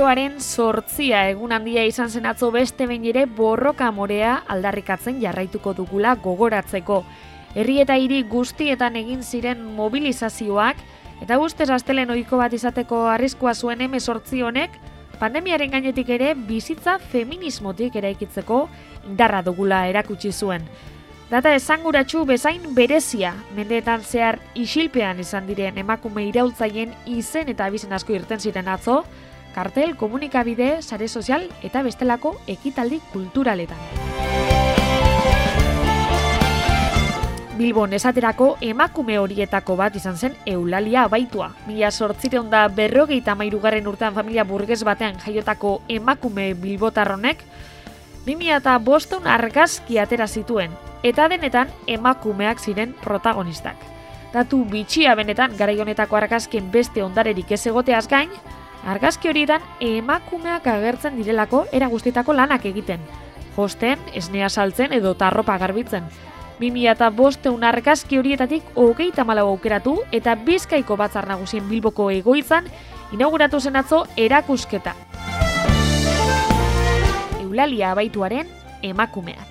Martxoaren sortzia egun handia izan zen atzo beste behin ere borroka morea aldarrikatzen jarraituko dugula gogoratzeko. Herri eta hiri guztietan egin ziren mobilizazioak eta ustez astelen ohiko bat izateko arriskua zuen emezortzi honek pandemiaren gainetik ere bizitza feminismotik eraikitzeko indarra dugula erakutsi zuen. Data esanguratsu bezain berezia, mendeetan zehar isilpean izan diren emakume iraultzaien izen eta abizen asko irten ziren atzo, kartel, komunikabide, sare sozial eta bestelako ekitaldi kulturaletan. Bilbon esaterako emakume horietako bat izan zen Eulalia abaitua. Mila sortzireun da berrogeita mairugarren urtean familia burgez batean jaiotako emakume bilbotarronek, 2000 eta boston argazki atera zituen, eta denetan emakumeak ziren protagonistak. Datu bitxia benetan garai honetako argazkien beste ondarerik ez egoteaz gain, argazki horietan emakumeak agertzen direlako era guztietako lanak egiten. Josten, esnea saltzen edo tarropa garbitzen. 2000 eta bosteun argazki horietatik hogeita malau aukeratu eta bizkaiko batzar nagusien bilboko egoitzan inauguratu zen atzo erakusketa. Eulalia abaituaren emakumeak.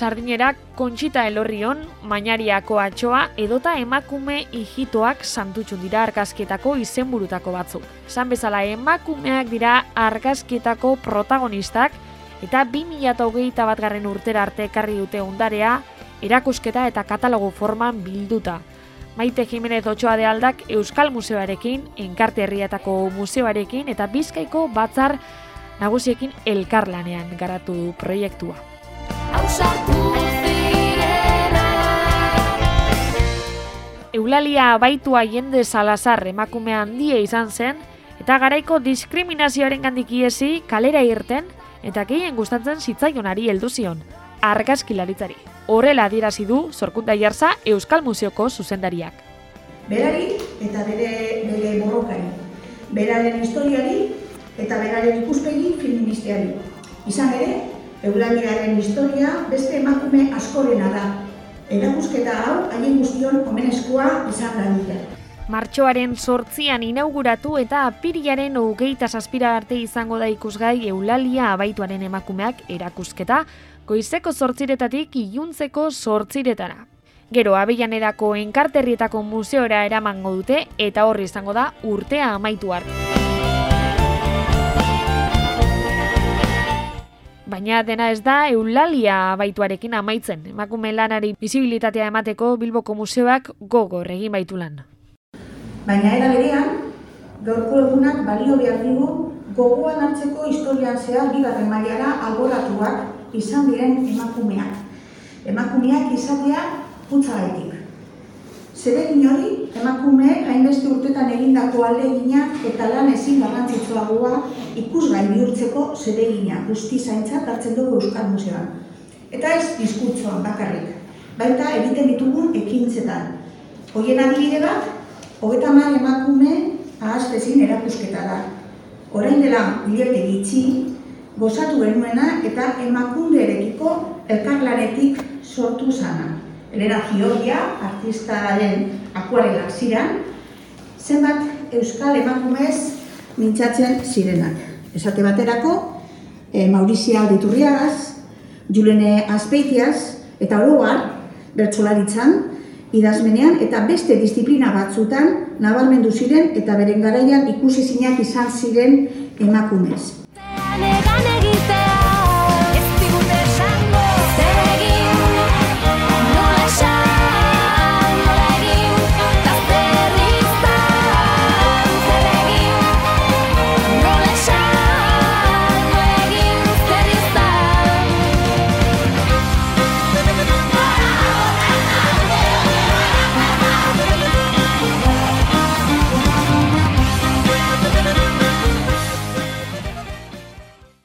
Sardinerak kontxita elorrion, mainariako atxoa edota emakume hijitoak santutxun dira argazkietako izenburutako batzuk. San bezala emakumeak dira argazkietako protagonistak eta 2008 bat garren urtera arte ekarri dute ondarea, erakusketa eta katalogo forman bilduta. Maite Jimenez Otxoa de Aldak Euskal Museoarekin, Enkarte Herrietako Museoarekin eta Bizkaiko batzar nagusiekin elkarlanean garatu du proiektua. Eulalia abaitua jende salazar emakume handia izan zen, eta garaiko diskriminazioaren gandik iesi kalera irten, eta gehien gustatzen zitzaionari heldu zion, argazkilaritzari. Horrela adierazi du Zorkunda Jarza Euskal Museoko zuzendariak. berari eta bere bere borrokari, beraren historiari eta beraren ikuspegi feministiari. Izan ere, Eulaliaren historia beste emakume askorena da. Erakusketa hau haien guztion omenezkoa izan dadila. Martxoaren sortzian inauguratu eta apirilaren hogeita zazpira arte izango da ikusgai Eulalia abaituaren emakumeak erakusketa, goizeko sortziretatik iluntzeko sortziretara. Gero abeianerako enkarterrietako museora eramango dute eta horri izango da urtea amaitu arte. Baina dena ez da Eulalia baituarekin amaitzen. Emakume lanari bizibilitatea emateko Bilboko museoak gogor egin baitu lan. Baina era berean, gaurko egunak balio behar digu gogoan hartzeko historian zehar bigarren mailara alboratuak izan diren emakumeak. Emakumeak izatea putzagaitik. Zeregin hori, emakumeek hainbeste urtetan egindako alegina eta lan ezin garrantzitsuagoa ikusgai bihurtzeko zeregina guztizaintzat hartzen dugu Euskal Museoan. Eta ez diskurtsoan bakarrik, baita egiten ditugun ekintzetan. Hoien adibide bat, hogeta hamar emakume ahaztezin erakusketa da. Orain dela hilabete gitxi, gozatu genuena eta emakundearekiko elkarlanetik sortu zana. Elena Giorgia, artistaren akuarelak ziren, zenbat euskal emakumez mintzatzen zirenak. Esate baterako, e, Maurizia Alditurriagaz, Julene Azpeitiaz eta oroar bertsolaritzan, idazmenean eta beste disiplina batzutan nabalmendu ziren eta beren garaian ikusi izan ziren emakumez.